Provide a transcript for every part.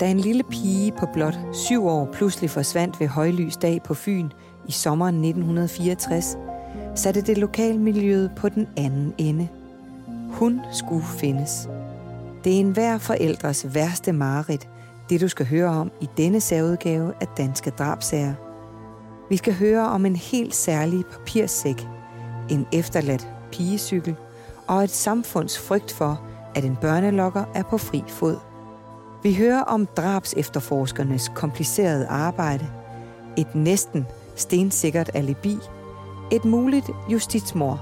Da en lille pige på blot syv år pludselig forsvandt ved højlys dag på Fyn i sommeren 1964, satte det lokalmiljøet på den anden ende. Hun skulle findes. Det er enhver forældres værste mareridt, det du skal høre om i denne særudgave af Danske Drabsager. Vi skal høre om en helt særlig papirsæk, en efterladt pigecykel og et samfunds frygt for, at en børnelokker er på fri fod. Vi hører om drabs efterforskernes komplicerede arbejde, et næsten stensikkert alibi, et muligt justitsmord,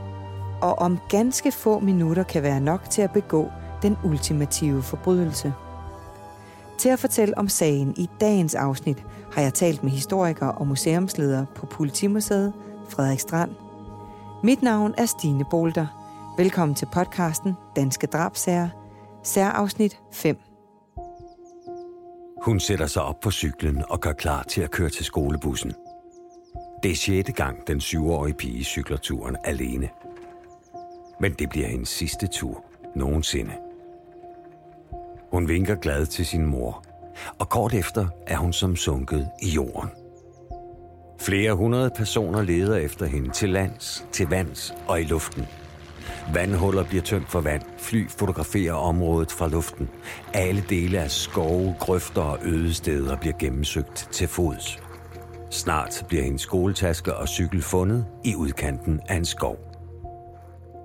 og om ganske få minutter kan være nok til at begå den ultimative forbrydelse. Til at fortælle om sagen i dagens afsnit har jeg talt med historiker og museumsleder på Politimuseet, Frederik Strand. Mit navn er Stine Bolter. Velkommen til podcasten Danske Drabsager, særafsnit 5. Hun sætter sig op på cyklen og gør klar til at køre til skolebussen. Det er sjette gang, den syvårige pige cykler turen alene. Men det bliver hendes sidste tur nogensinde. Hun vinker glad til sin mor, og kort efter er hun som sunket i jorden. Flere hundrede personer leder efter hende til lands, til vands og i luften. Vandhuller bliver tømt for vand. Fly fotograferer området fra luften. Alle dele af skove, grøfter og øde steder bliver gennemsøgt til fods. Snart bliver hendes skoletaske og cykel fundet i udkanten af en skov.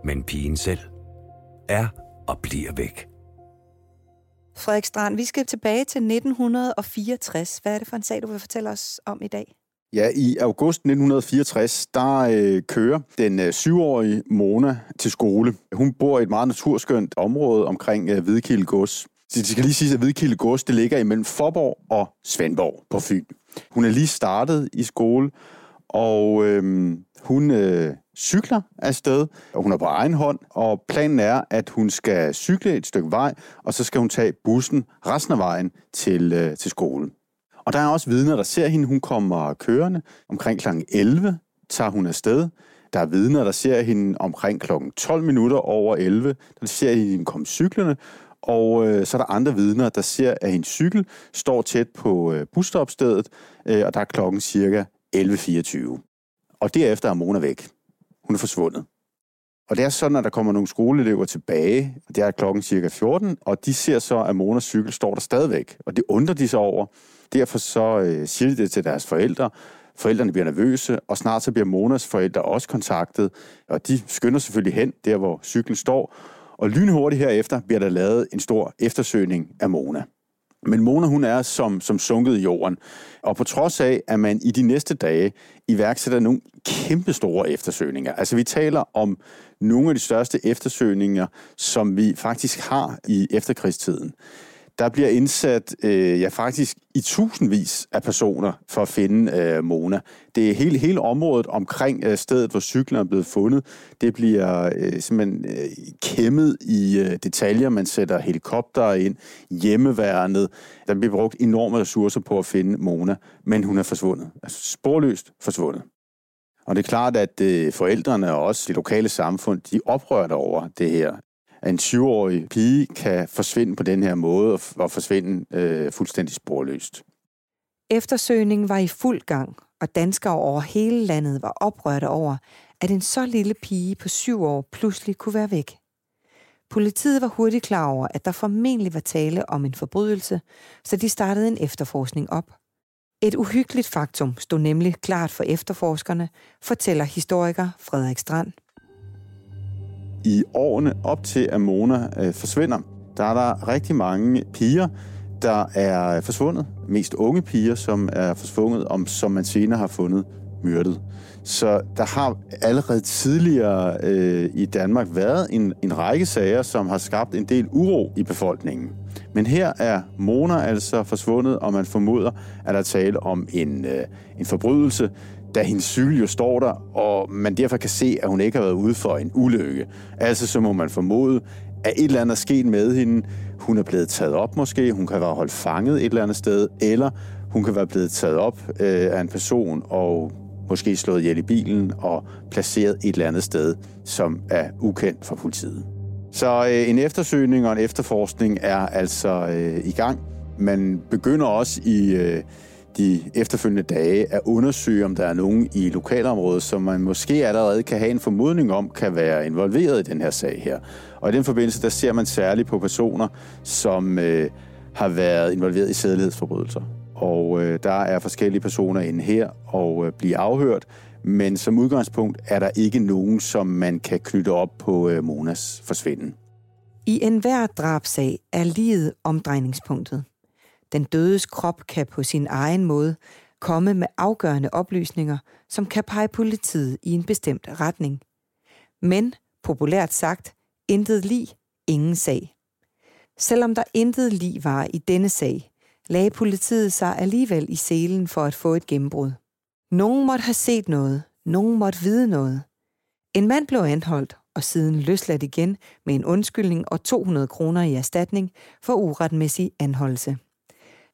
Men pigen selv er og bliver væk. Frederik Strand, vi skal tilbage til 1964. Hvad er det for en sag, du vil fortælle os om i dag? Ja, i august 1964, der øh, kører den øh, syvårige Mona til skole. Hun bor i et meget naturskønt område omkring øh, Hvidkilde Gods. Det skal lige sige, at Hvidkilde Gods det ligger imellem Forborg og Svendborg på Fyn. Hun er lige startet i skole, og øh, hun øh, cykler afsted, og hun er på egen hånd, og planen er, at hun skal cykle et stykke vej, og så skal hun tage bussen resten af vejen til, øh, til skolen. Og der er også vidner, der ser hende. Hun kommer kørende. Omkring kl. 11 tager hun afsted. Der er vidner, der ser hende omkring kl. 12 minutter over 11. Der ser hende komme cyklerne. Og øh, så er der andre vidner, der ser, at hendes cykel står tæt på øh, busstopstedet, øh, og der er klokken cirka 11.24. Og derefter er Mona væk. Hun er forsvundet. Og det er sådan, at der kommer nogle skoleelever tilbage, og det er klokken cirka 14, og de ser så, at Monas cykel står der stadigvæk, og det undrer de sig over. Derfor så øh, siger de det til deres forældre. Forældrene bliver nervøse, og snart så bliver Monas forældre også kontaktet, og de skynder selvfølgelig hen, der hvor cyklen står, og lynhurtigt herefter bliver der lavet en stor eftersøgning af Mona. Men Mona, hun er som, som sunket i jorden. Og på trods af, at man i de næste dage iværksætter nogle kæmpe store eftersøgninger. Altså vi taler om nogle af de største eftersøgninger, som vi faktisk har i efterkrigstiden der bliver indsat øh, ja, faktisk i tusindvis af personer for at finde øh, Mona. Det er hele, hele området omkring øh, stedet, hvor cyklen er blevet fundet. Det bliver øh, simpelthen øh, kæmmet i øh, detaljer. Man sætter helikopter ind, hjemmeværnet. Der bliver brugt enorme ressourcer på at finde Mona, men hun er forsvundet. Altså sporløst forsvundet. Og det er klart, at øh, forældrene og også det lokale samfund, de oprørte over det her at en 20-årig pige kan forsvinde på den her måde og forsvinde øh, fuldstændig sporløst. Eftersøgningen var i fuld gang, og danskere over hele landet var oprørte over, at en så lille pige på syv år pludselig kunne være væk. Politiet var hurtigt klar over, at der formentlig var tale om en forbrydelse, så de startede en efterforskning op. Et uhyggeligt faktum stod nemlig klart for efterforskerne, fortæller historiker Frederik Strand i årene op til, at Mona øh, forsvinder, der er der rigtig mange piger, der er forsvundet. Mest unge piger, som er forsvundet, om som man senere har fundet myrdet. Så der har allerede tidligere øh, i Danmark været en, en række sager, som har skabt en del uro i befolkningen. Men her er Mona altså forsvundet, og man formoder, at der er tale om en, øh, en forbrydelse, da hendes cykel jo står der, og man derfor kan se, at hun ikke har været ude for en ulykke. Altså så må man formode, at et eller andet er sket med hende. Hun er blevet taget op måske, hun kan være holdt fanget et eller andet sted, eller hun kan være blevet taget op øh, af en person og måske slået ihjel i bilen og placeret et eller andet sted, som er ukendt for politiet. Så øh, en eftersøgning og en efterforskning er altså øh, i gang. man begynder også i øh, de efterfølgende dage at undersøge, om der er nogen i lokalområdet, som man måske allerede kan have en formodning om, kan være involveret i den her sag her. Og i den forbindelse, der ser man særligt på personer, som øh, har været involveret i sædelighedsforbrydelser. Og øh, der er forskellige personer inde her og øh, bliver afhørt, men som udgangspunkt er der ikke nogen, som man kan knytte op på øh, Monas forsvinden. I enhver drabsag er livet omdrejningspunktet. Den dødes krop kan på sin egen måde komme med afgørende oplysninger, som kan pege politiet i en bestemt retning. Men, populært sagt, intet lig, ingen sag. Selvom der intet lig var i denne sag, lagde politiet sig alligevel i selen for at få et gennembrud. Nogen måtte have set noget, nogen måtte vide noget. En mand blev anholdt og siden løsladt igen med en undskyldning og 200 kroner i erstatning for uretmæssig anholdelse.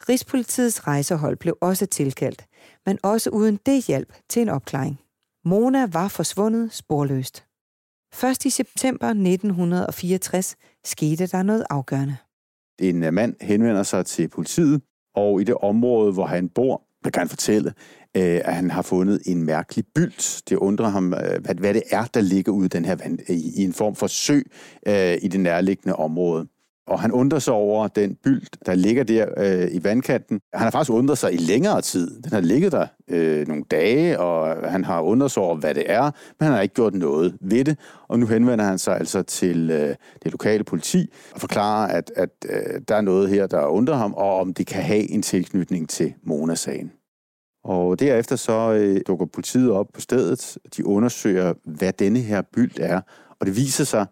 Rigspolitiets rejsehold blev også tilkaldt, men også uden det hjælp til en opklaring. Mona var forsvundet sporløst. Først i september 1964 skete der noget afgørende. En øh, mand henvender sig til politiet, og i det område, hvor han bor, der kan han fortælle, øh, at han har fundet en mærkelig bylt. Det undrer ham, øh, hvad det er, der ligger ude i den her vand, i en form for sø i det nærliggende område. Og han undrer sig over den byld, der ligger der øh, i vandkanten. Han har faktisk undret sig i længere tid. Den har ligget der øh, nogle dage, og han har undret sig over, hvad det er, men han har ikke gjort noget ved det. Og nu henvender han sig altså til øh, det lokale politi og forklarer, at, at øh, der er noget her, der undrer ham, og om det kan have en tilknytning til Mona-sagen. Og derefter så øh, dukker politiet op på stedet. De undersøger, hvad denne her byld er, og det viser sig,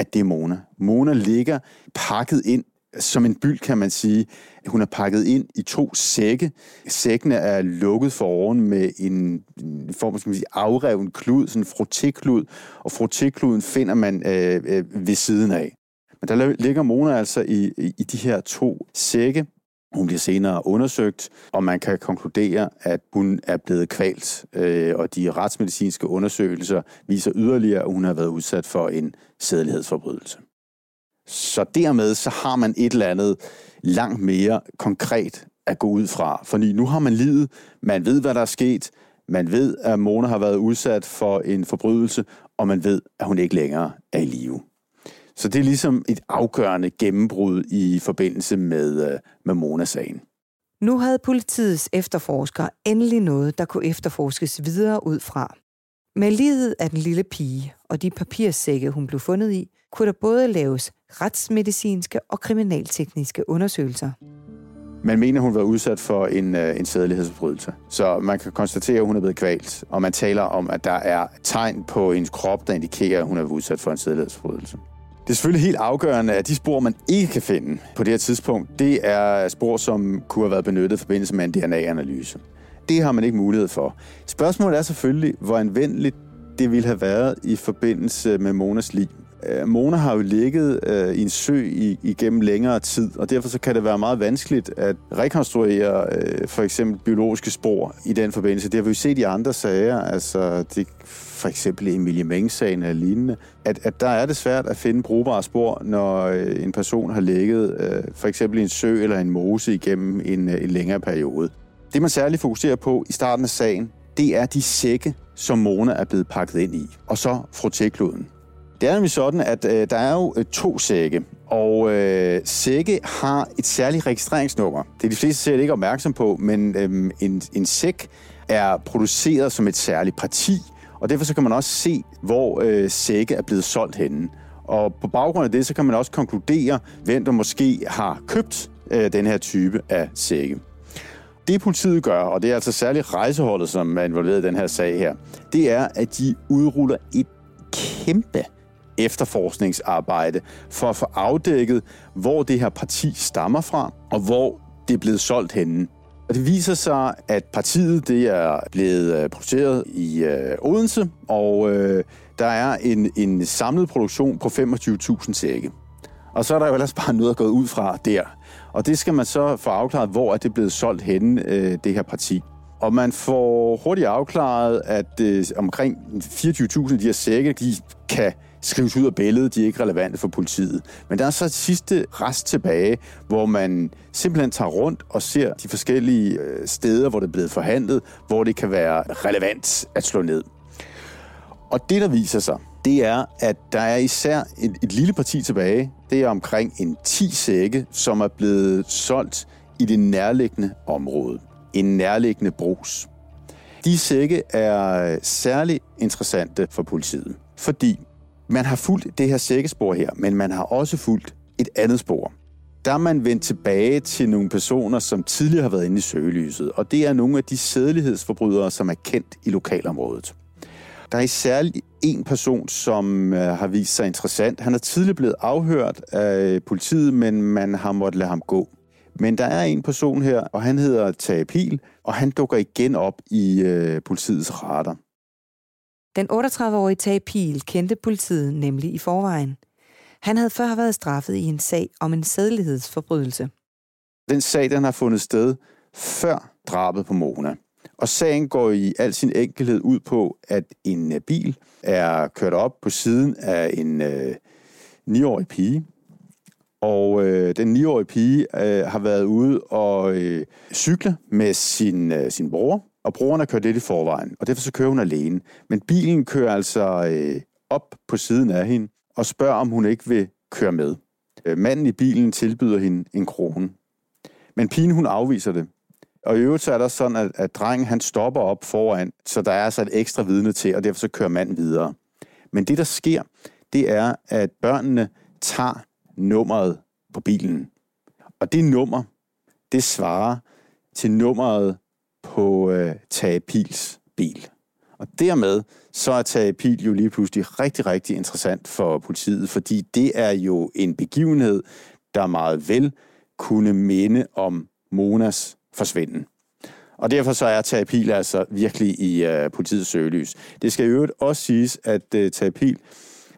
at det er Mona. Mona ligger pakket ind som en byld, kan man sige. Hun er pakket ind i to sække. Sækkene er lukket for oven med en, en form af sige, afreven klud, sådan en frotéklud, og frotékluden finder man øh, øh, ved siden af. Men der ligger Mona altså i, i, i de her to sække, hun bliver senere undersøgt, og man kan konkludere, at hun er blevet kvalt, øh, og de retsmedicinske undersøgelser viser yderligere, at hun har været udsat for en sædelighedsforbrydelse. Så dermed så har man et eller andet langt mere konkret at gå ud fra. For nu har man livet, man ved, hvad der er sket, man ved, at Mona har været udsat for en forbrydelse, og man ved, at hun ikke længere er i live. Så det er ligesom et afgørende gennembrud i forbindelse med, øh, med Mona-sagen. Nu havde politiets efterforskere endelig noget, der kunne efterforskes videre ud fra. Med livet af den lille pige og de papirsække, hun blev fundet i, kunne der både laves retsmedicinske og kriminaltekniske undersøgelser. Man mener, hun var udsat for en, øh, en sædelighedsforbrydelse. Så man kan konstatere, at hun er blevet kvalt. Og man taler om, at der er tegn på hendes krop, der indikerer, at hun er udsat for en sædelighedsforbrydelse. Det er selvfølgelig helt afgørende, at de spor, man ikke kan finde på det her tidspunkt, det er spor, som kunne have været benyttet i forbindelse med en DNA-analyse. Det har man ikke mulighed for. Spørgsmålet er selvfølgelig, hvor anvendeligt det ville have været i forbindelse med Monas liv. Øh, Mona har jo ligget øh, i en sø i, igennem længere tid, og derfor så kan det være meget vanskeligt at rekonstruere øh, for eksempel biologiske spor i den forbindelse. Det har vi jo set i andre sager, altså det, for eksempel i Emilie Meng-sagen eller lignende, at, at der er det svært at finde brugbare spor, når øh, en person har ligget øh, for eksempel i en sø eller en mose igennem en, øh, en længere periode. Det man særligt fokuserer på i starten af sagen, det er de sække, som Mona er blevet pakket ind i, og så frotékloden. Det er nemlig sådan, at øh, der er jo øh, to sække, og øh, sække har et særligt registreringsnummer. Det er de fleste sæt ikke opmærksom på, men øh, en, en sæk er produceret som et særligt parti, og derfor så kan man også se, hvor øh, sække er blevet solgt henne. Og på baggrund af det, så kan man også konkludere, hvem der måske har købt øh, den her type af sække. Det politiet gør, og det er altså særligt rejseholdet, som er involveret i den her sag her, det er, at de udruller et kæmpe efterforskningsarbejde for at få afdækket, hvor det her parti stammer fra, og hvor det er blevet solgt henne. Og det viser sig, at partiet det er blevet øh, produceret i øh, Odense, og øh, der er en, en samlet produktion på 25.000 sække. Og så er der jo ellers bare noget at gå ud fra der. Og det skal man så få afklaret, hvor er det blevet solgt henne, øh, det her parti. Og man får hurtigt afklaret, at øh, omkring 24.000 af de her sække, de kan skrives ud af billedet, de er ikke relevante for politiet. Men der er så et sidste rest tilbage, hvor man simpelthen tager rundt og ser de forskellige øh, steder, hvor det er blevet forhandlet, hvor det kan være relevant at slå ned. Og det, der viser sig, det er, at der er især et, et lille parti tilbage. Det er omkring en 10 sække, som er blevet solgt i det nærliggende område. En nærliggende brus. De sække er særlig interessante for politiet, fordi man har fulgt det her sækkespor her, men man har også fulgt et andet spor. Der er man vendt tilbage til nogle personer, som tidligere har været inde i søgelyset, og det er nogle af de sædelighedsforbrydere, som er kendt i lokalområdet. Der er særligt en person, som øh, har vist sig interessant. Han er tidligere blevet afhørt af øh, politiet, men man har måttet lade ham gå. Men der er en person her, og han hedder Tage Pil, og han dukker igen op i øh, politiets radar. Den 38-årige Tag Pil kendte politiet nemlig i forvejen. Han havde før været straffet i en sag om en sædelighedsforbrydelse. Den sag, den har fundet sted før drabet på Mona. Og sagen går i al sin enkelhed ud på, at en øh, bil er kørt op på siden af en øh, 9-årig pige. Og øh, den 9-årige pige øh, har været ude og øh, cykle med sin, øh, sin bror, og brugerne kører lidt i forvejen, og derfor så kører hun alene. Men bilen kører altså øh, op på siden af hende og spørger, om hun ikke vil køre med. Øh, manden i bilen tilbyder hende en krone. Men pigen, hun afviser det. Og i øvrigt så er der sådan, at, at drengen han stopper op foran, så der er altså et ekstra vidne til, og derfor så kører manden videre. Men det, der sker, det er, at børnene tager nummeret på bilen. Og det nummer, det svarer til nummeret på øh, Tage Pils bil. Og dermed så er Tage Pil jo lige pludselig rigtig, rigtig interessant for politiet, fordi det er jo en begivenhed, der meget vel kunne minde om Monas forsvinden. Og derfor så er Tage altså virkelig i øh, politiets søgelys. Det skal i øvrigt også siges, at øh, Tage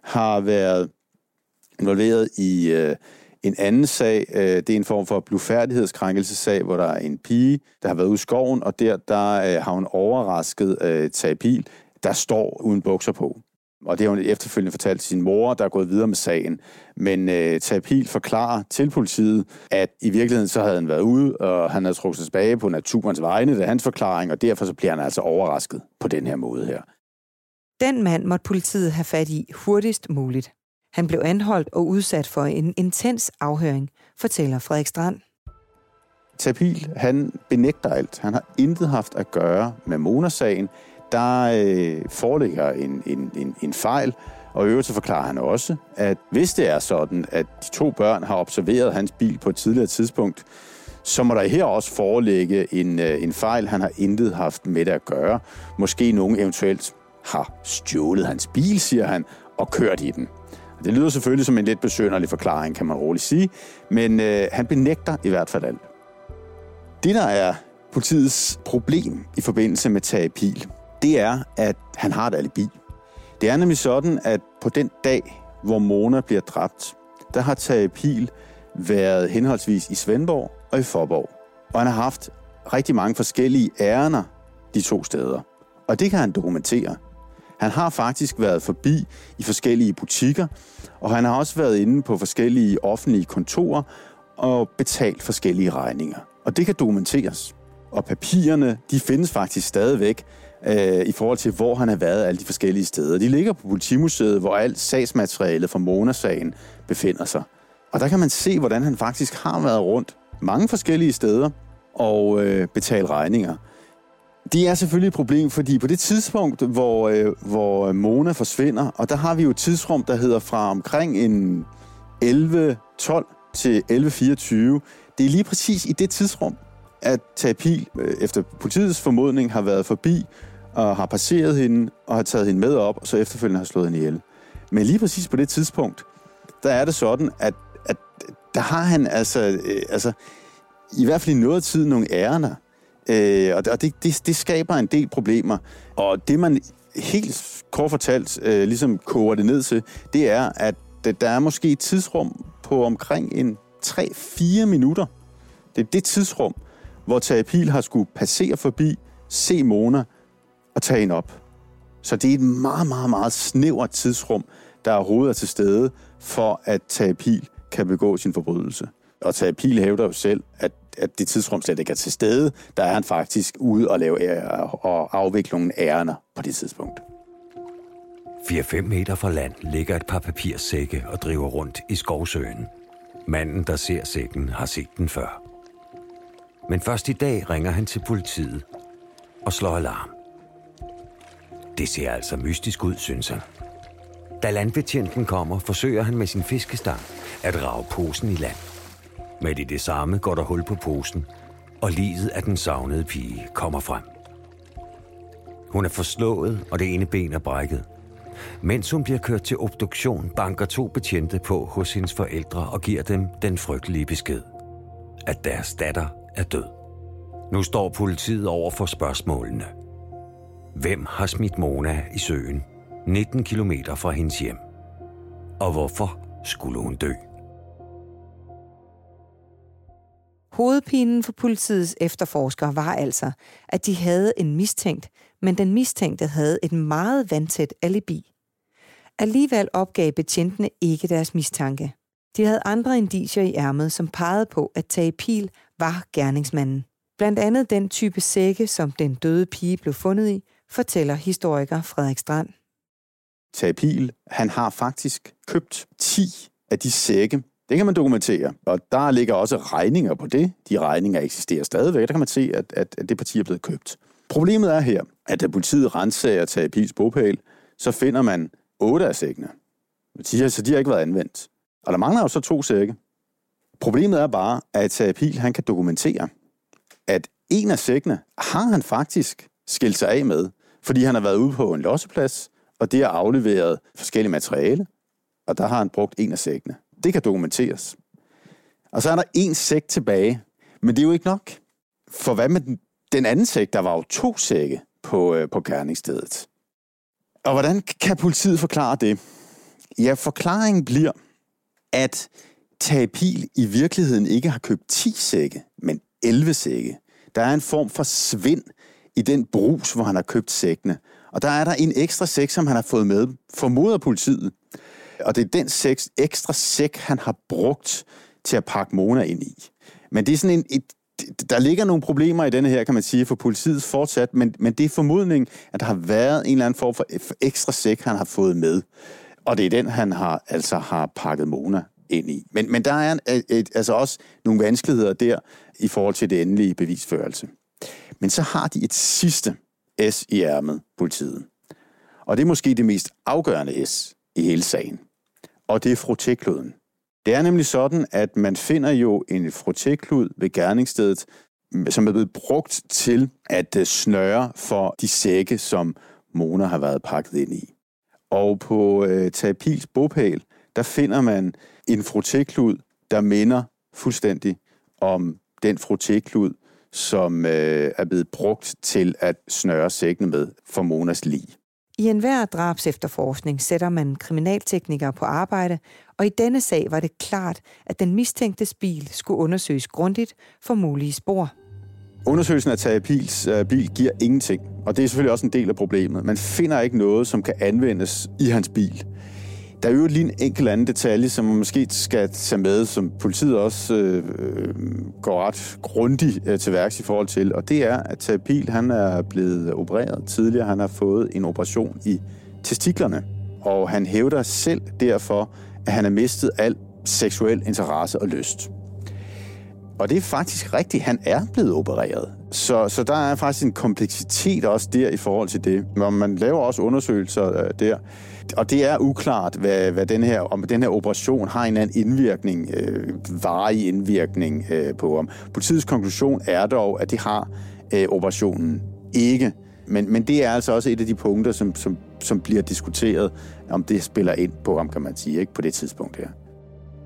har været involveret i øh, en anden sag. Øh, det er en form for blufærdighedskrænkelsesag, hvor der er en pige, der har været ude i skoven, og der, der øh, har hun overrasket uh, der står uden bukser på. Og det har hun efterfølgende fortalt til sin mor, der er gået videre med sagen. Men øh, Tapil forklarer til politiet, at i virkeligheden så havde han været ude, og han havde trukket sig tilbage på naturens vegne, det er hans forklaring, og derfor så bliver han altså overrasket på den her måde her. Den mand måtte politiet have fat i hurtigst muligt. Han blev anholdt og udsat for en intens afhøring, fortæller Frederik Strand. Tapil, han benægter alt. Han har intet haft at gøre med Mona-sagen der øh, foreligger en, en, en, en fejl, og i øvrigt så forklarer han også, at hvis det er sådan, at de to børn har observeret hans bil på et tidligere tidspunkt, så må der her også foreligge en, øh, en fejl, han har intet haft med det at gøre. Måske nogen eventuelt har stjålet hans bil, siger han, og kørt i den. Det lyder selvfølgelig som en lidt besønderlig forklaring, kan man roligt sige, men øh, han benægter i hvert fald alt. Det, der er politiets problem i forbindelse med Tage Pil, det er, at han har et alibi. Det er nemlig sådan, at på den dag, hvor Mona bliver dræbt, der har Tage Pil været henholdsvis i Svendborg og i Forborg. Og han har haft rigtig mange forskellige ærner de to steder. Og det kan han dokumentere. Han har faktisk været forbi i forskellige butikker, og han har også været inde på forskellige offentlige kontorer og betalt forskellige regninger. Og det kan dokumenteres. Og papirerne, de findes faktisk stadigvæk øh, i forhold til, hvor han har været alle de forskellige steder. De ligger på Politimuseet, hvor alt sagsmaterialet fra Mona-sagen befinder sig. Og der kan man se, hvordan han faktisk har været rundt mange forskellige steder og øh, betalt regninger. Det er selvfølgelig et problem, fordi på det tidspunkt, hvor, øh, hvor Mona forsvinder, og der har vi jo et tidsrum, der hedder fra omkring en 11.12 til 11.24. Det er lige præcis i det tidsrum, at Tapil, øh, efter politiets formodning, har været forbi og har passeret hende og har taget hende med op, og så efterfølgende har slået hende ihjel. Men lige præcis på det tidspunkt, der er det sådan, at, at der har han altså, øh, altså i hvert fald i noget tid nogle ærender. Øh, og det, det, det skaber en del problemer. Og det man helt kort fortalt øh, ligesom koger det ned til, det er, at der er måske et tidsrum på omkring en 3-4 minutter. Det er det tidsrum, hvor terapil har skulle passere forbi, se Mona, og tage hende op. Så det er et meget, meget, meget snævert tidsrum, der overhovedet er til stede, for at terapil kan begå sin forbrydelse. Og terapil hævder jo selv, at, at det tidsrum slet ikke er til stede. Der er han faktisk ude og, lave, og afvikle nogle på det tidspunkt. 4-5 meter fra land ligger et par papirsække og driver rundt i skovsøen. Manden, der ser sækken, har set den før. Men først i dag ringer han til politiet og slår alarm. Det ser altså mystisk ud, synes han. Da landbetjenten kommer, forsøger han med sin fiskestang at rave posen i land. Med i det samme går der hul på posen, og livet af den savnede pige kommer frem. Hun er forslået, og det ene ben er brækket. Mens hun bliver kørt til obduktion, banker to betjente på hos hendes forældre og giver dem den frygtelige besked, at deres datter er død. Nu står politiet over for spørgsmålene. Hvem har smidt Mona i søen 19 km fra hendes hjem? Og hvorfor skulle hun dø? Hovedpinen for politiets efterforskere var altså, at de havde en mistænkt, men den mistænkte havde et meget vandtæt alibi. Alligevel opgav betjentene ikke deres mistanke. De havde andre indicier i ærmet, som pegede på, at Tage Pil var gerningsmanden. Blandt andet den type sække, som den døde pige blev fundet i, fortæller historiker Frederik Strand. Tage Pil, han har faktisk købt 10 af de sække. Det kan man dokumentere, og der ligger også regninger på det. De regninger eksisterer stadigvæk. Der kan man se, at, at, at det parti er blevet købt. Problemet er her, at da politiet renser Tage Pils bogpæl, så finder man otte af sækkene. Så de har ikke været anvendt. Og der mangler jo så to sække. Problemet er bare, at Terapil han kan dokumentere, at en af sækkene har han faktisk skilt sig af med, fordi han har været ude på en losseplads, og det har afleveret forskellige materiale, og der har han brugt en af sækkene. Det kan dokumenteres. Og så er der en sæk tilbage, men det er jo ikke nok. For hvad med den, den anden sæk? Der var jo to sække på, øh, på gerningsstedet. Og hvordan kan politiet forklare det? Ja, forklaringen bliver, at Tage Pil i virkeligheden ikke har købt 10 sække, men 11 sække. Der er en form for svind i den brus, hvor han har købt sækkene. Og der er der en ekstra sæk, som han har fået med, formoder politiet. Og det er den sex, ekstra sæk, han har brugt til at pakke Mona ind i. Men det er sådan en, et, der ligger nogle problemer i denne her, kan man sige, for politiet fortsat, men, men det er formodning, at der har været en eller anden form for ekstra sæk, han har fået med. Og det er den, han har altså har pakket Mona ind i. Men, men der er et, et, altså også nogle vanskeligheder der i forhold til det endelige bevisførelse. Men så har de et sidste S i ærmet, politiet. Og det er måske det mest afgørende S i hele sagen. Og det er frotekloden. Det er nemlig sådan, at man finder jo en frotéklud ved gerningsstedet, som er blevet brugt til at øh, snøre for de sække, som Mona har været pakket ind i. Og på øh, Tapils bopæl, der finder man en frotéklud, der minder fuldstændig om den frotéklud, som øh, er blevet brugt til at snøre sækkene med for Monas lig. I enhver drabs efterforskning sætter man kriminalteknikere på arbejde, og i denne sag var det klart, at den mistænkte bil skulle undersøges grundigt for mulige spor. Undersøgelsen af Tage Pils øh, bil giver ingenting, og det er selvfølgelig også en del af problemet. Man finder ikke noget, som kan anvendes i hans bil. Der er jo lige en enkelt anden detalje, som man måske skal tage med, som politiet også øh, øh går ret grundigt øh, til værks i forhold til, og det er, at Tapil han er blevet opereret tidligere. Han har fået en operation i testiklerne, og han hævder selv derfor, at han har mistet al seksuel interesse og lyst. Og det er faktisk rigtigt, han er blevet opereret. Så, så der er faktisk en kompleksitet også der i forhold til det. Men man laver også undersøgelser øh, der, og det er uklart, hvad, hvad den her, om den her operation har en anden indvirkning, øh, varig indvirkning øh, på ham. Politiets konklusion er dog, at det har øh, operationen ikke. Men, men det er altså også et af de punkter, som, som, som bliver diskuteret, om det spiller ind på ham, kan man sige, ikke på det tidspunkt her.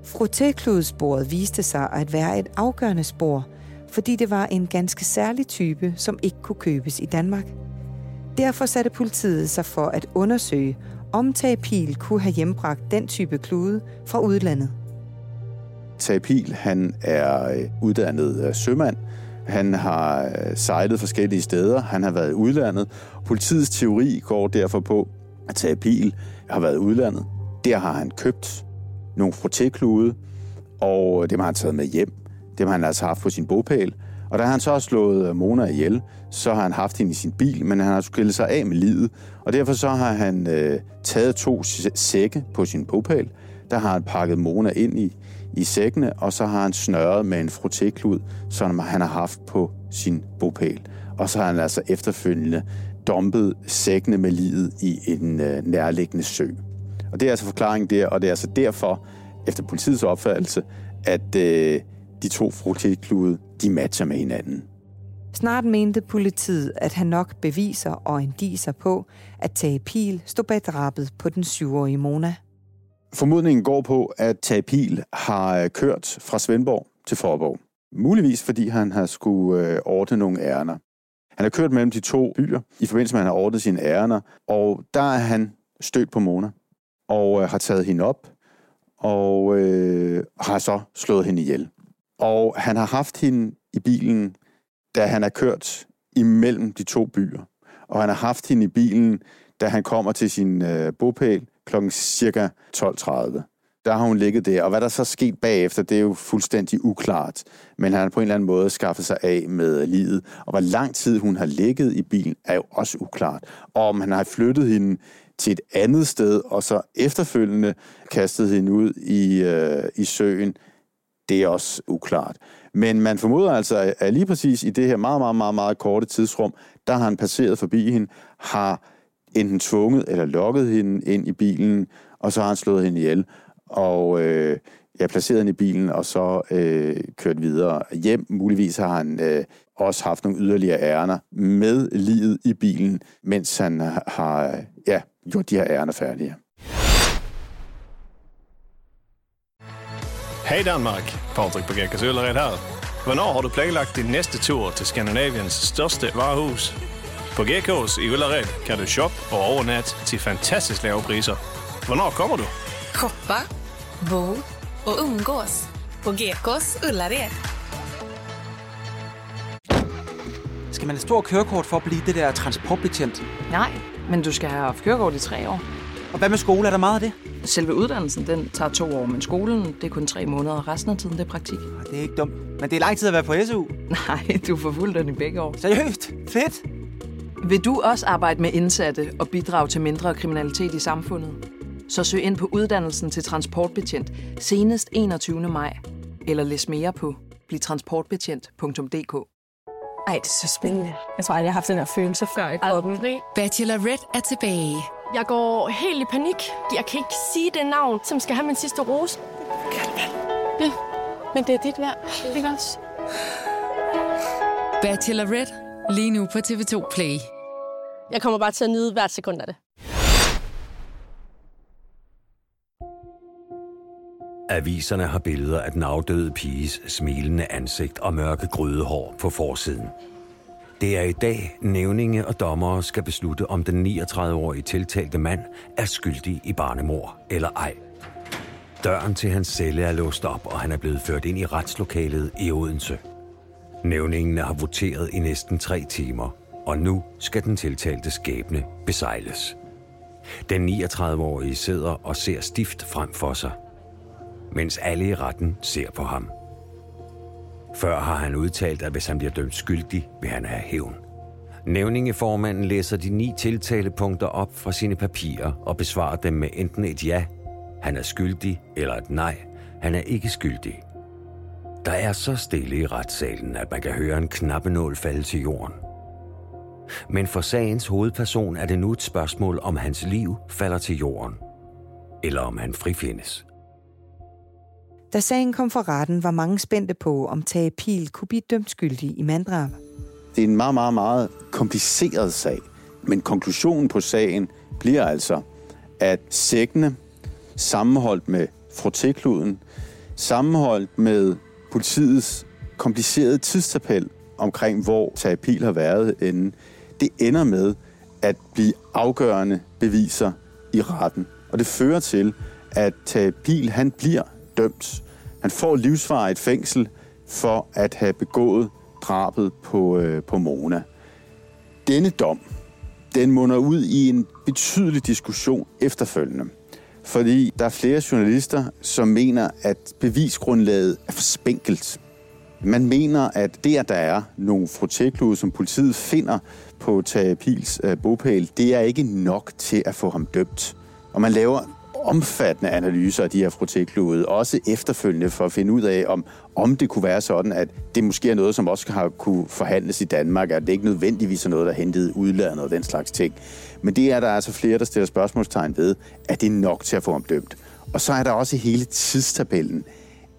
Frotékludsporet viste sig at være et afgørende spor, fordi det var en ganske særlig type, som ikke kunne købes i Danmark. Derfor satte politiet sig for at undersøge, om Tapil kunne have hjembragt den type klude fra udlandet. Tapil, han er øh, uddannet øh, sømand. Han har øh, sejlet forskellige steder. Han har været i udlandet. Politiets teori går derfor på, at Tapil har været i udlandet. Der har han købt nogle frotéklude, og dem har han taget med hjem. Dem har han altså haft på sin bogpæl. Og da han så har slået øh, Mona ihjel, så har han haft hende i sin bil, men han har skilt sig af med livet. Og derfor så har han øh, taget to sække på sin bogpæl. Der har han pakket Mona ind i, i sækkene, og så har han snørret med en frotéklud, som han har haft på sin bopæl. Og så har han altså efterfølgende dumpet sækkene med livet i en øh, nærliggende sø. Og det er altså forklaringen der, og det er altså derfor, efter politiets opfattelse, at øh, de to frotéklude, de matcher med hinanden. Snart mente politiet, at han nok beviser og indiser på, at Tage Pil stod bag drabet på den syvårige Mona. Formodningen går på, at Tage Pil har kørt fra Svendborg til Forborg. Muligvis fordi han har skulle øh, ordne nogle ærner. Han har kørt mellem de to byer i forbindelse med, at han har ordnet sine ærner, og der er han stødt på Mona og øh, har taget hende op og øh, har så slået hende ihjel. Og han har haft hende i bilen, da han er kørt imellem de to byer. Og han har haft hende i bilen, da han kommer til sin øh, bopæl klokken cirka 12.30 der har hun ligget der. Og hvad der så er sket bagefter, det er jo fuldstændig uklart. Men han har på en eller anden måde skaffet sig af med livet. Og hvor lang tid hun har ligget i bilen, er jo også uklart. Og om han har flyttet hende til et andet sted, og så efterfølgende kastet hende ud i, øh, i søen, det er også uklart. Men man formoder altså, at lige præcis i det her meget, meget, meget, meget korte tidsrum, der har han passeret forbi hende, har enten tvunget eller lokket hende ind i bilen, og så har han slået hende ihjel og øh, jeg placeret hende i bilen, og så øh, kørt videre hjem. Muligvis har han øh, også haft nogle yderligere ærner med livet i bilen, mens han har ja, gjort de her ærner færdige. Hej Danmark, Patrick på Gækkers Øllered her. Hvornår har du planlagt din næste tur til Skandinaviens største varehus? På Gækkers i Øllered kan du shoppe og overnatte til fantastisk lave priser. Hvornår kommer du? Shoppa, bo och umgås på Gekås Ullared. Skal man have stor kørekort for at blive det der transportbetjent? Nej, men du skal have haft kørekort i tre år. Og hvad med skole? Er der meget af det? Selve uddannelsen, den tager to år, men skolen, det er kun tre måneder. Resten af tiden, det er praktik. Det er ikke dumt. Men det er lang tid at være på SU. Nej, du får fuldt den i begge år. Seriøst? Fedt! Vil du også arbejde med indsatte og bidrage til mindre kriminalitet i samfundet? Så søg ind på uddannelsen til transportbetjent senest 21. maj. Eller læs mere på blivtransportbetjent.dk. Ej, det er så spændende. Jeg tror aldrig, jeg har haft den her følelse før i kroppen. Bachelorette er tilbage. Jeg går helt i panik. Jeg kan ikke sige det navn, som skal have min sidste rose. Ja, men det er dit værd. Ikke også? Bachelorette. Lige nu på TV2 Play. Jeg kommer bare til at nyde hvert sekund af det. Aviserne har billeder af den afdøde piges smilende ansigt og mørke grydehår på forsiden. Det er i dag, nævninge og dommere skal beslutte, om den 39-årige tiltalte mand er skyldig i barnemor eller ej. Døren til hans celle er låst op, og han er blevet ført ind i retslokalet i Odense. Nævningene har voteret i næsten tre timer, og nu skal den tiltalte skæbne besejles. Den 39-årige sidder og ser stift frem for sig – mens alle i retten ser på ham. Før har han udtalt, at hvis han bliver dømt skyldig, vil han have hævn. Nævningeformanden læser de ni tiltalepunkter op fra sine papirer og besvarer dem med enten et ja, han er skyldig, eller et nej, han er ikke skyldig. Der er så stille i retssalen, at man kan høre en knappenål falde til jorden. Men for sagens hovedperson er det nu et spørgsmål, om hans liv falder til jorden, eller om han frifindes. Da sagen kom for retten, var mange spændte på, om Tage Pil kunne blive dømt skyldig i manddrab. Det er en meget, meget, meget kompliceret sag. Men konklusionen på sagen bliver altså, at sækkene sammenholdt med frotékluden, sammenholdt med politiets komplicerede tidstabel omkring, hvor Tage Pil har været inde, det ender med at blive afgørende beviser i retten. Og det fører til, at Tage Pil han bliver dømt. Han får livsvarigt fængsel for at have begået drabet på, øh, på Mona. Denne dom, den munder ud i en betydelig diskussion efterfølgende. fordi der er flere journalister, som mener, at bevisgrundlaget er for spinkelt. Man mener, at det, at der er nogle froteklude, som politiet finder på Tage Pils øh, det er ikke nok til at få ham dømt. Og man laver omfattende analyser af de her froteklude, også efterfølgende for at finde ud af, om, om det kunne være sådan, at det måske er noget, som også har kunne forhandles i Danmark, at det ikke nødvendigvis er noget, der er hentet udlandet og den slags ting. Men det er der altså flere, der stiller spørgsmålstegn ved, at det er nok til at få ham dømt. Og så er der også hele tidstabellen.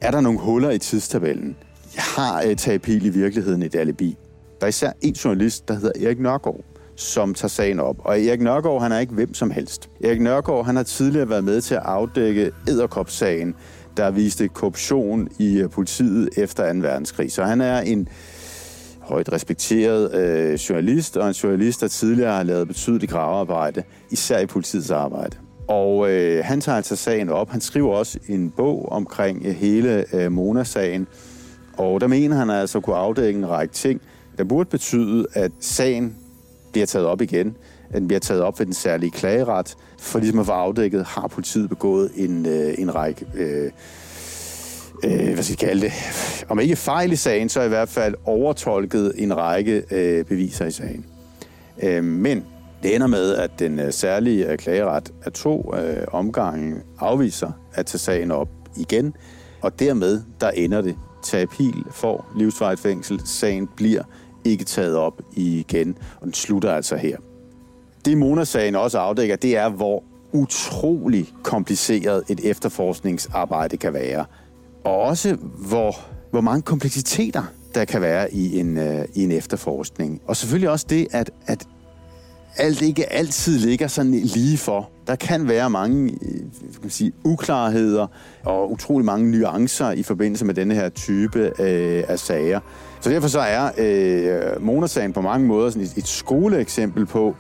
Er der nogle huller i tidstabellen? Jeg Har øh, uh, Tage Pil i virkeligheden et alibi? Der er især en journalist, der hedder Erik Nørgaard, som tager sagen op. Og Erik Nørgaard, han er ikke hvem som helst. Erik Nørgaard, han har tidligere været med til at afdække Æderkop-sagen, der viste korruption i øh, politiet efter 2. verdenskrig. Så han er en højt respekteret øh, journalist, og en journalist, der tidligere har lavet betydeligt gravearbejde, især i politiets arbejde. Og øh, han tager altså sagen op. Han skriver også en bog omkring øh, hele øh, Mona-sagen, og der mener han altså at kunne afdække en række ting, der burde betyde, at sagen bliver taget op igen, den bliver taget op ved den særlige klageret, for ligesom at få afdækket, har politiet begået en, øh, en række, øh, øh, hvad skal jeg kalde det, om ikke fejl i sagen, så i hvert fald overtolket en række øh, beviser i sagen. Øh, men det ender med, at den øh, særlige øh, klageret af to øh, omgange afviser at tage sagen op igen, og dermed der ender det. Tapil får livsvarigt fængsel. Sagen bliver ikke taget op igen, og den slutter altså her. Det Mona-sagen også afdækker, det er, hvor utrolig kompliceret et efterforskningsarbejde kan være. Og også, hvor, hvor mange kompleksiteter der kan være i en, øh, i en efterforskning. Og selvfølgelig også det, at, at alt ikke altid ligger sådan lige for. Der kan være mange øh, kan man sige, uklarheder og utrolig mange nuancer i forbindelse med denne her type øh, af sager. Så derfor så er øh, Mona-sagen på mange måder sådan et, et skoleeksempel på,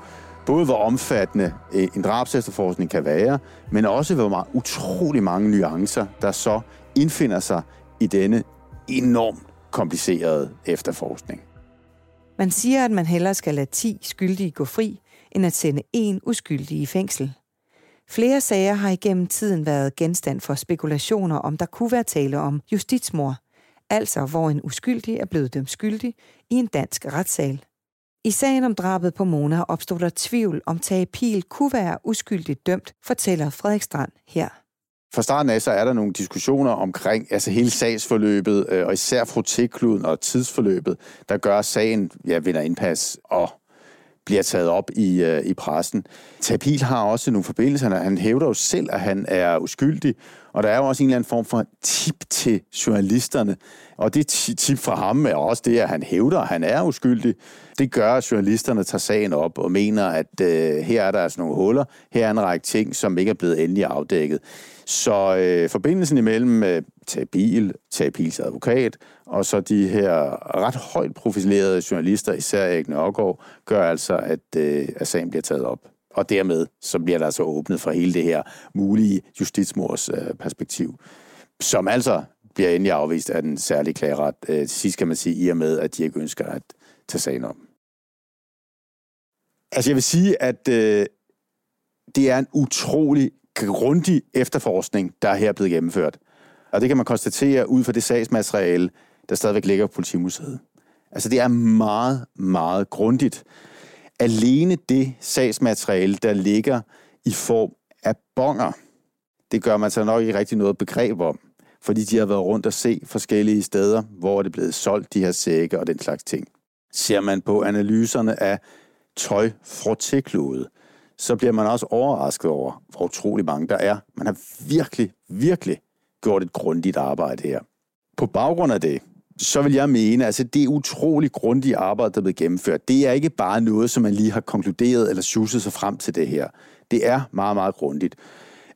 både hvor omfattende øh, en drabsefterforskning kan være, men også hvor meget, utrolig mange nuancer, der så indfinder sig i denne enormt komplicerede efterforskning. Man siger, at man hellere skal lade 10 skyldige gå fri, end at sende en uskyldig i fængsel. Flere sager har igennem tiden været genstand for spekulationer om, der kunne være tale om justitsmor, altså hvor en uskyldig er blevet dømt skyldig i en dansk retssal. I sagen om drabet på Mona opstod der tvivl om Tage Pil kunne være uskyldigt dømt, fortæller Frederik Strand her. Fra starten af, så er der nogle diskussioner omkring altså hele sagsforløbet, øh, og især frotekluden og tidsforløbet, der gør, at sagen ja, vinder indpas og bliver taget op i, øh, i pressen. Tapil har også nogle forbindelser. Han hævder jo selv, at han er uskyldig, og der er jo også en eller anden form for tip til journalisterne. Og det tip fra ham er også det, at han hævder, at han er uskyldig. Det gør, at journalisterne tager sagen op og mener, at øh, her er der altså nogle huller, her er en række ting, som ikke er blevet endelig afdækket. Så øh, forbindelsen imellem øh, Tabil, Tabils advokat, og så de her ret højt profilerede journalister, især Erik Nørgaard, gør altså, at, øh, at sagen bliver taget op. Og dermed så bliver der altså åbnet for hele det her mulige justitsmors øh, perspektiv, som altså bliver endelig afvist af den særlige klageret. Øh, til sidst kan man sige, i og med, at de ikke ønsker at tage sagen om. Altså jeg vil sige, at øh, det er en utrolig grundig efterforskning, der er her blevet gennemført. Og det kan man konstatere ud fra det sagsmateriale, der stadigvæk ligger på Politimuseet. Altså det er meget, meget grundigt. Alene det sagsmateriale, der ligger i form af bonger, det gør man så nok ikke rigtig noget begreb om, fordi de har været rundt og se forskellige steder, hvor det er blevet solgt, de her sække og den slags ting. Ser man på analyserne af tøj frottéklude, så bliver man også overrasket over, hvor utrolig mange der er. Man har virkelig, virkelig gjort et grundigt arbejde her. På baggrund af det, så vil jeg mene, altså det utrolig grundige arbejde, der er blevet gennemført. Det er ikke bare noget, som man lige har konkluderet eller suset sig frem til det her. Det er meget, meget grundigt.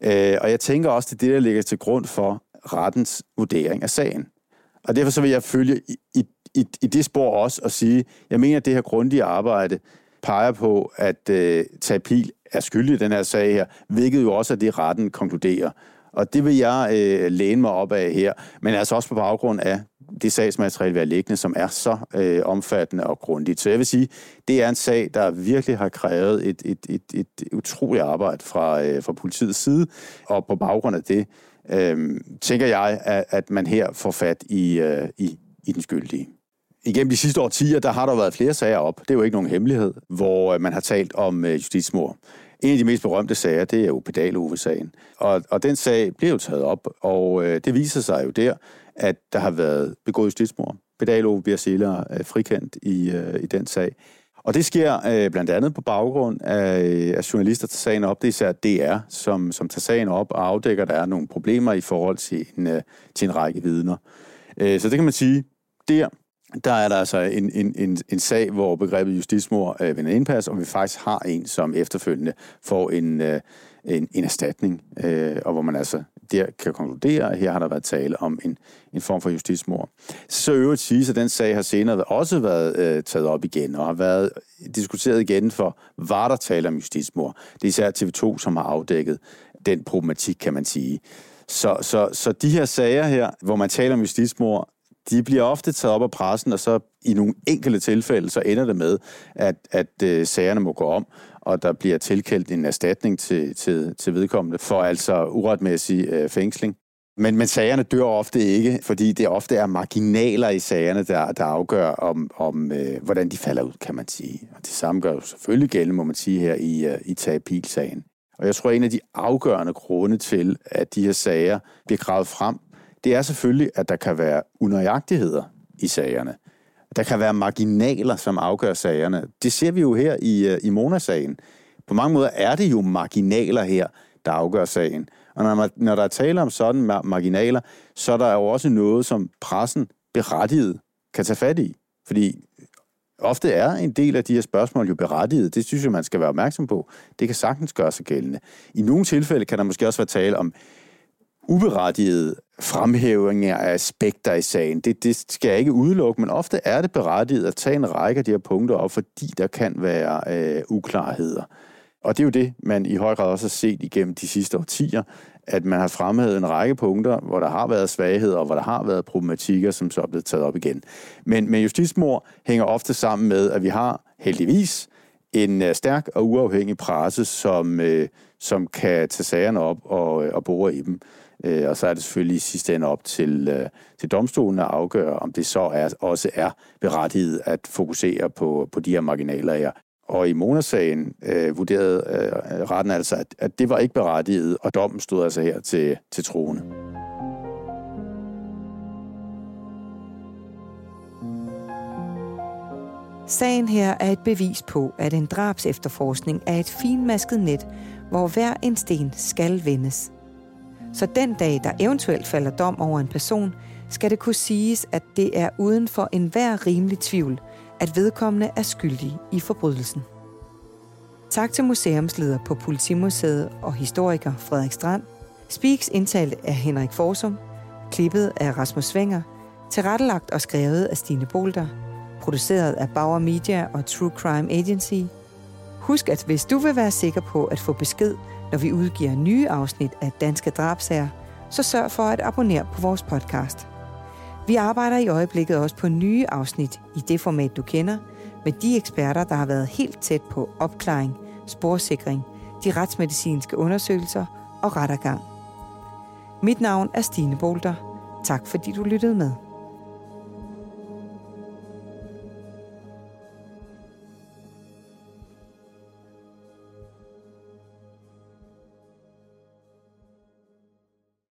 Øh, og jeg tænker også, det er det, der ligger til grund for rettens vurdering af sagen. Og derfor så vil jeg følge i, i, i, i det spor også og sige, jeg mener, at det her grundige arbejde peger på, at øh, Tapil er skyldig i den her sag her, hvilket jo også er det, retten konkluderer. Og det vil jeg øh, læne mig op af her, men altså også på baggrund af det sagsmateriale, vi har liggende, som er så øh, omfattende og grundigt. Så jeg vil sige, det er en sag, der virkelig har krævet et, et, et, et utroligt arbejde fra, øh, fra politiets side, og på baggrund af det, øh, tænker jeg, at, at man her får fat i, øh, i, i den skyldige. Igennem de sidste årtier, der har der været flere sager op. Det er jo ikke nogen hemmelighed, hvor øh, man har talt om øh, justitsmord. En af de mest berømte sager, det er jo Pedalove-sagen. Og, og den sag bliver jo taget op, og øh, det viser sig jo der, at der har været begået justitsmord. Pedalove bliver senere øh, frikendt i, øh, i den sag. Og det sker øh, blandt andet på baggrund af, øh, at journalister tager sagen op. Det er især DR, som, som tager sagen op og afdækker, at der er nogle problemer i forhold til en, øh, til en række vidner. Øh, så det kan man sige, der der er der altså en, en, en, en sag, hvor begrebet justitsmord øh, vinder indpas, og vi faktisk har en, som efterfølgende får en, øh, en, en erstatning, øh, og hvor man altså der kan konkludere, at her har der været tale om en, en form for justitsmord. Så øvrigt siges, at den sag har senere også været øh, taget op igen, og har været diskuteret igen for, var der tale om justitsmord. Det er især TV2, som har afdækket den problematik, kan man sige. Så, så, så de her sager her, hvor man taler om justitsmord, de bliver ofte taget op af pressen, og så i nogle enkelte tilfælde, så ender det med, at, at øh, sagerne må gå om, og der bliver tilkaldt en erstatning til, til, til vedkommende for altså uretmæssig øh, fængsling. Men, men sagerne dør ofte ikke, fordi det ofte er marginaler i sagerne, der, der afgør, om, om øh, hvordan de falder ud, kan man sige. Og det samme gør jo selvfølgelig gældende, må man sige, her i, øh, i Tapil-sagen. Og jeg tror, at en af de afgørende grunde til, at de her sager bliver gravet frem, det er selvfølgelig, at der kan være unøjagtigheder i sagerne. Der kan være marginaler, som afgør sagerne. Det ser vi jo her i, øh, i Mona-sagen. På mange måder er det jo marginaler her, der afgør sagen. Og når, man, når der er tale om sådan marginaler, så er der jo også noget, som pressen berettiget kan tage fat i. Fordi ofte er en del af de her spørgsmål jo berettiget. Det synes jeg, man skal være opmærksom på. Det kan sagtens gøre sig gældende. I nogle tilfælde kan der måske også være tale om uberettigede fremhævninger af aspekter i sagen. Det, det skal jeg ikke udelukke, men ofte er det berettiget at tage en række af de her punkter op, fordi der kan være øh, uklarheder. Og det er jo det, man i høj grad også har set igennem de sidste årtier, at man har fremhævet en række punkter, hvor der har været svagheder, og hvor der har været problematikker, som så er blevet taget op igen. Men, men justitsmord hænger ofte sammen med, at vi har heldigvis en øh, stærk og uafhængig presse, som, øh, som kan tage sagerne op og, øh, og bore i dem. Øh, og så er det selvfølgelig i sidste ende op til, øh, til domstolen at afgøre, om det så er, også er berettiget at fokusere på, på de her marginaler her. Og i Mona-sagen øh, vurderede øh, retten altså, at, at det var ikke berettiget, og dommen stod altså her til, til troende. Sagen her er et bevis på, at en drabs efterforskning er et finmasket net, hvor hver en sten skal vendes. Så den dag, der eventuelt falder dom over en person, skal det kunne siges, at det er uden for enhver rimelig tvivl, at vedkommende er skyldig i forbrydelsen. Tak til museumsleder på Politimuseet og historiker Frederik Strand. Speaks indtalt af Henrik Forsum, klippet af Rasmus Svinger, tilrettelagt og skrevet af Stine Bolter, produceret af Bauer Media og True Crime Agency. Husk, at hvis du vil være sikker på at få besked, når vi udgiver nye afsnit af Danske Drabsager, så sørg for at abonnere på vores podcast. Vi arbejder i øjeblikket også på nye afsnit i det format, du kender, med de eksperter, der har været helt tæt på opklaring, sporsikring, de retsmedicinske undersøgelser og rettergang. Mit navn er Stine Bolter. Tak fordi du lyttede med.